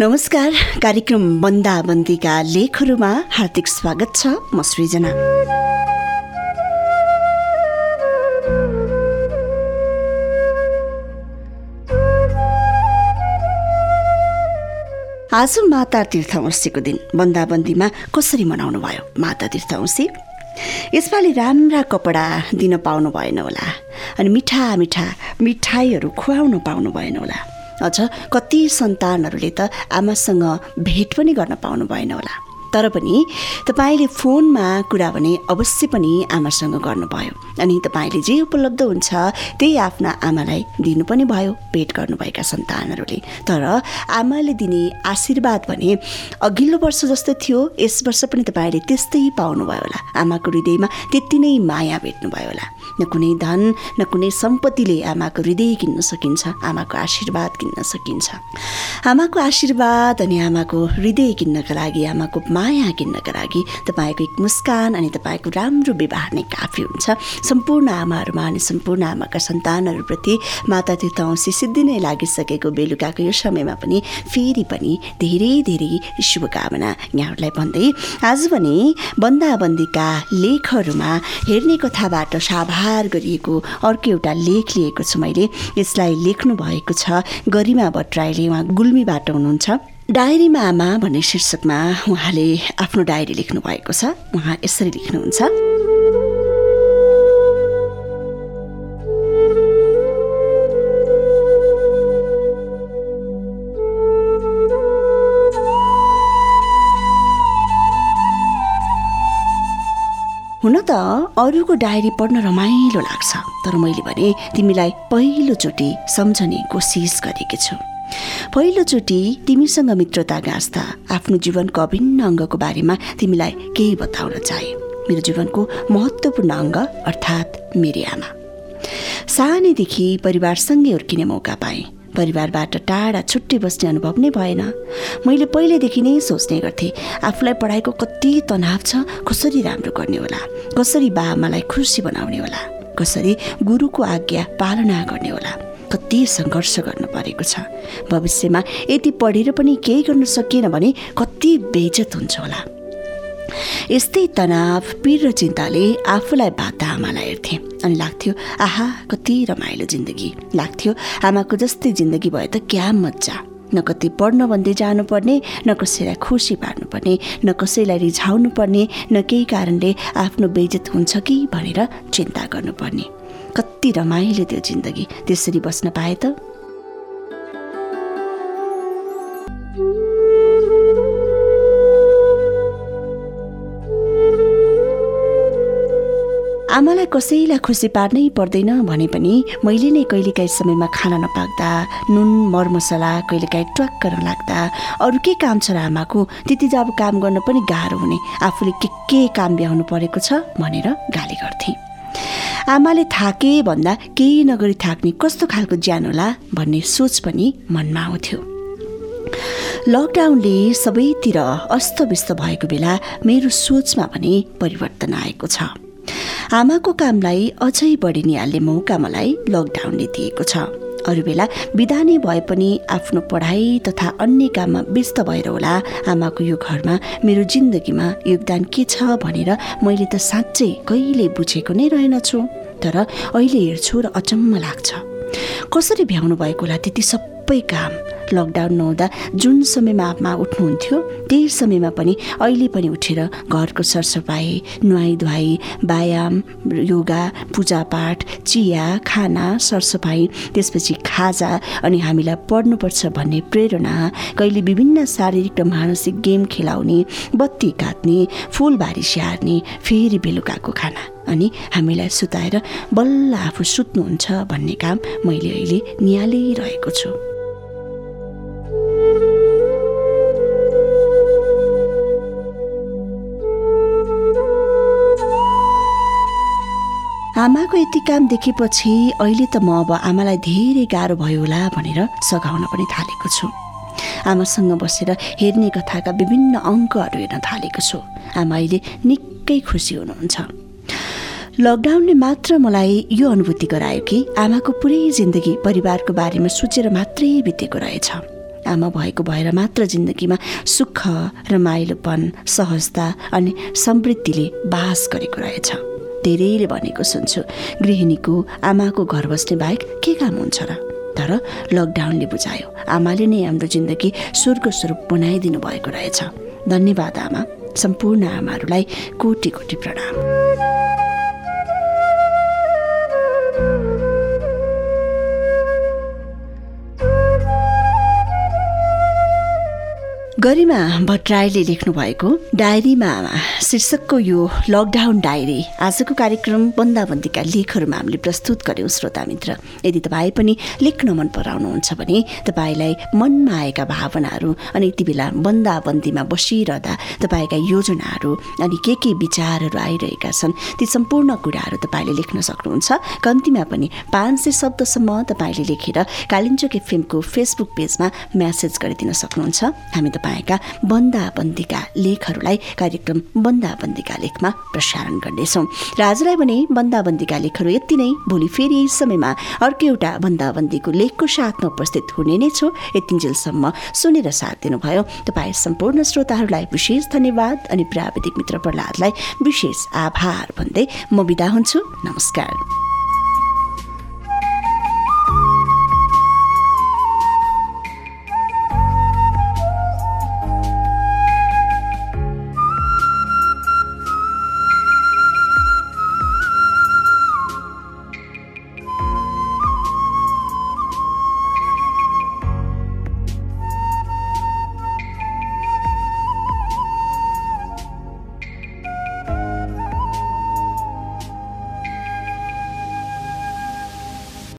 नमस्कार कार्यक्रम बन्दाबन्दीका लेखहरूमा हार्दिक स्वागत छ म सृजना। आज माता तीर्थवंशीको दिन बन्दाबन्दीमा कसरी मनाउनु भयो? माता तीर्थवंशी यसपालि राम्रा कपडा दिन पाउनु भएन होला अनि मिठा मिठा मिठाईहरू खुवाउन पाउनु भएन होला। अझ कति सन्तानहरूले त आमासँग भेट पनि गर्न पाउनु भएन होला। तर पनि तपाईँले फोनमा कुरा भने अवश्य पनि आमासँग गर्नुभयो। अनि तपाईँले जे उपलब्ध हुन्छ त्यही आफ्ना आमालाई दिनु पनि भयो भेट गर्नुभएका सन्तानहरूले। तर आमाले दिने आशीर्वाद भने अघिल्लो वर्ष जस्तो थियो यस वर्ष पनि तपाईँले त्यस्तै पाउनुभयो होला। आमाको हृदयमा त्यति नै माया भेट्नुभयो होला। न कुनै धन न कुनै सम्पत्तिले आमाको हृदय किन्न सकिन्छ आमाको आशीर्वाद किन्न सकिन्छ। आमाको आशीर्वाद अनि आमाको हृदय किन्नका लागि आमाको माया किन्नका लागि तपाईँको एक मुस्कान अनि तपाईँको राम्रो व्यवहार नै काफी हुन्छ। सम्पूर्ण आमाहरूमा अनि सम्पूर्ण आमाका सन्तानहरूप्रति माता तीर्थवंशी सिद्धि नै लागिसकेको बेलुकाको यो समयमा पनि फेरि पनि धेरै धेरै शुभकामना यहाँहरूलाई भन्दै आज भने बन्दाबन्दीका लेखहरूमा हेर्ने कथाबाट साभार गरिएको अर्को एउटा लेख लिएको छु मैले। यसलाई लेख्नु भएको छ गरिमा भट्टराईले उहाँ गुल्मीबाट हुनुहुन्छ। डायरीमा आमा भन्ने शीर्षकमा उहाँले आफ्नो डायरी लेख्नु भएको छ। उहाँ यसरी लेख्नुहुन्छ। हुन त अरूको डायरी पढ्न रमाइलो लाग्छ तर मैले भने तिमीलाई पहिलोचोटि सम्झने कोसिस गरेकी छु। पहिलोचोटि तिमीसँग मित्रता गाँच्दा आफ्नो जीवनको अभिन्न अङ्गको बारेमा तिमीलाई केही बताउन चाहे। मेरो जीवनको महत्त्वपूर्ण अङ्ग अर्थात् मेरी आमा। सानैदेखि परिवारसँगै हुर्किने मौका पाएँ। परिवारबाट टाढा छुट्टै बस्ने अनुभव नै भएन। मैले पहिलेदेखि नै सोच्ने गर्थेँ आफूलाई पढाइको कति तनाव छ कसरी राम्रो गर्ने होला कसरी बाआमालाई खुसी बनाउने होला कसरी गुरुको आज्ञा पालना गर्ने होला। कति सङ्घर्ष गर्नु परेको छ। भविष्यमा यति पढेर पनि केही गर्न सकिएन भने कति बेजत हुन्छ होला। यस्तै तनाव पीर र चिन्ताले आफूलाई बाधा आमालाई हेर्थेँ अनि लाग्थ्यो आहा कति रमाइलो जिन्दगी। लाग्थ्यो आमाको जस्तै जिन्दगी भए त क्या मजा न कति पढ्न भन्दै जानुपर्ने न कसैलाई खुसी पार्नुपर्ने न कसैलाई रिझाउनु पर्ने न केही कारणले आफ्नो बेजत हुन्छ कि भनेर चिन्ता गर्नुपर्ने। कति रमाइलो त्यो जिन्दगी। त्यसरी बस्न पाए त? आमालाई कसैलाई खुसी पार्नै पर्दैन भने पनि मैले नै कहिलेकाहीँ समयमा खाना नपाक्दा नुन मरमसला कहिलेकाहीँ ट्वाक्क नलाग्दा अरू के काम छ र आमाको? त्यति जब काम गर्न पनि गाह्रो हुने। आफूले के के काम भ्याउनु परेको छ भनेर गाली गर्थे। आमाले थाके भन्दा केही नगरी थाक्ने कस्तो खालको ज्यान होला भन्ने सोच पनि मनमा आउँथ्यो। लकडाउनले सबैतिर अस्तव्यस्त भएको बेला मेरो सोचमा पनि परिवर्तन आएको छ। आमाको कामलाई अझै बढी निहाल्ने मौका मलाई लकडाउनले दिएको छ। अरू बेला बिदा नै भए पनि आफ्नो पढाइ तथा अन्य काममा व्यस्त भएर होला। आमाको यो घरमा मेरो जिन्दगीमा योगदान के छ भनेर मैले त साँच्चै कहिले बुझेको नै रहेनछु। तर अहिले हेर्छु र अचम्म लाग्छ। कसरी भ्याउनु भएको होला त्यति सबै काम? लकडाउन नहुँदा जुन समयमा आमा उठ्नुहुन्थ्यो त्यही समयमा पनि अहिले पनि उठेर घरको सरसफाइ नुहाइ धुवाई व्यायाम योगा पूजापाठ चिया खाना सरसफाइ त्यसपछि खाजा अनि हामीलाई पढ्नुपर्छ भन्ने प्रेरणा कहिले विभिन्न शारीरिक र मानसिक गेम खेलाउने बत्ती काट्ने फुलबारी स्याहार्ने फेरि बेलुकाको खाना अनि हामीलाई सुताएर बल्ल आफू सुत्नुहुन्छ भन्ने काम मैले अहिले निहालिरहेको छु। आमाको यति काम देखेपछि अहिले त म अब आमालाई धेरै गाह्रो भयो होला भनेर सघाउन पनि थालेको छु। आमासँग बसेर हेर्ने कथाका विभिन्न अङ्कहरू हेर्न थालेको छु। आमा अहिले निकै खुसी हुनुहुन्छ। लकडाउनले मात्र मलाई यो अनुभूति गरायो कि आमाको पुरै जिन्दगी परिवारको बारेमा सोचेर मात्रै बितेको रहेछ। आमा भएको भएर मात्र जिन्दगीमा सुख रमाइलोपन सहजता अनि समृद्धिले बास गरेको रहेछ। धेरैले भनेको सुन्छु। गृहिणीको आमाको घर बस्ने बाहेक के काम हुन्छ र? तर लकडाउनले बुझायो आमाले नै हाम्रो जिन्दगी स्वर्ग स्वरूप बनाइदिनु भएको रहेछ। धन्यवाद आमा। सम्पूर्ण आमाहरूलाई कोटी कोटी प्रणाम। गरिमा भट्टराईले लेख्नु भएको डायरीमा शीर्षकको यो लकडाउन डायरी आजको कार्यक्रम बन्दाबन्दीका लेखहरूमा हामीले प्रस्तुत गऱ्यौँ श्रोता मित्र। यदि तपाईँ पनि लेख्न मन पराउनुहुन्छ भने तपाईँलाई मनमा आएका भावनाहरू अनि यति बेला बन्दाबन्दीमा बसिरहँदा तपाईँका योजनाहरू अनि के के विचारहरू आइरहेका छन् ती सम्पूर्ण कुराहरू तपाईँले लेख्न सक्नुहुन्छ। कम्तीमा पनि पाँच सय शब्दसम्म तपाईँले लेखेर कालिम्चोक एफएमको फेसबुक पेजमा म्यासेज गरिदिन सक्नुहुन्छ। हामी तपाईँ तपाईँका बन्दाबन्दीका लेखहरूलाई कार्यक्रम बन्दाबन्दीका लेखमा प्रसारण गर्नेछौँ। र आजलाई भने बन्दाबन्दीका लेखहरू यति नै। भोलि फेरि यही समयमा अर्को एउटा बन्दाबन्दीको लेखको साथमा उपस्थित हुने नै छु। यतिन्जेलसम्म सुनेर साथ दिनुभयो। तपाईँ सम्पूर्ण श्रोताहरूलाई विशेष धन्यवाद अनि प्राविधिक मित्र प्रहलादलाई विशेष आभार भन्दै म बिदा हुन्छु। नमस्कार।